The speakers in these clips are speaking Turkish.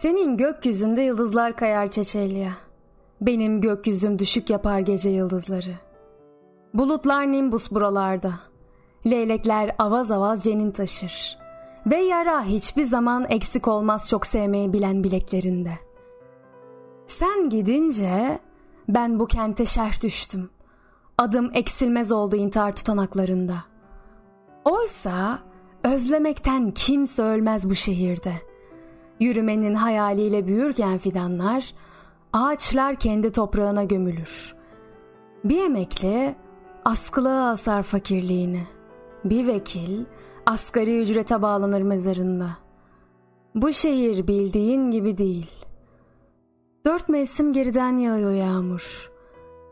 Senin gökyüzünde yıldızlar kayar Çeçelya. Benim gökyüzüm düşük yapar gece yıldızları. Bulutlar nimbus buralarda. Leylekler avaz avaz cenin taşır. Ve yara hiçbir zaman eksik olmaz çok sevmeyi bilen bileklerinde. Sen gidince ben bu kente şerh düştüm. Adım eksilmez oldu intihar tutanaklarında. Oysa özlemekten kimse ölmez bu şehirde.'' Yürümenin hayaliyle büyürken fidanlar, ağaçlar kendi toprağına gömülür. Bir emekli askılığa asar fakirliğini. Bir vekil asgari ücrete bağlanır mezarında. Bu şehir bildiğin gibi değil. Dört mevsim geriden yağıyor yağmur.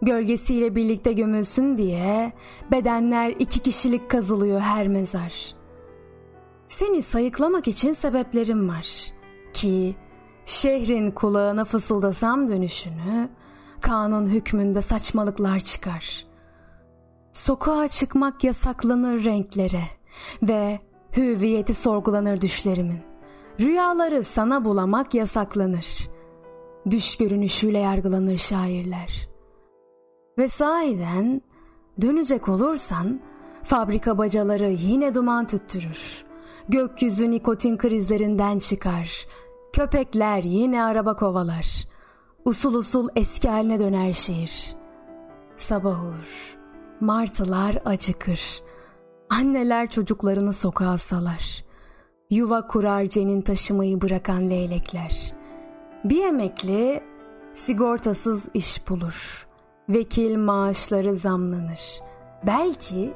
Gölgesiyle birlikte gömülsün diye bedenler iki kişilik kazılıyor her mezar. Seni sayıklamak için sebeplerim var.'' Ki şehrin kulağına fısıldasam dönüşünü kanun hükmünde saçmalıklar çıkar. Sokağa çıkmak yasaklanır renklere ve hüviyeti sorgulanır düşlerimin. Rüyaları sana bulamak yasaklanır. Düş görünüşüyle yargılanır şairler. Ve sahiden dönecek olursan fabrika bacaları yine duman tüttürür. Gökyüzü nikotin krizlerinden çıkar. Köpekler yine araba kovalar. Usul usul eski haline döner şehir. Sabah olur. Martılar acıkır. Anneler çocuklarını sokağa salar. Yuva kurar cenin taşımayı bırakan leylekler. Bir emekli sigortasız iş bulur. Vekil maaşları zamlanır. Belki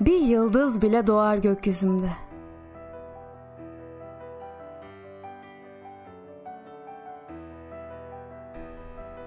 bir yıldız bile doğar gökyüzümde.''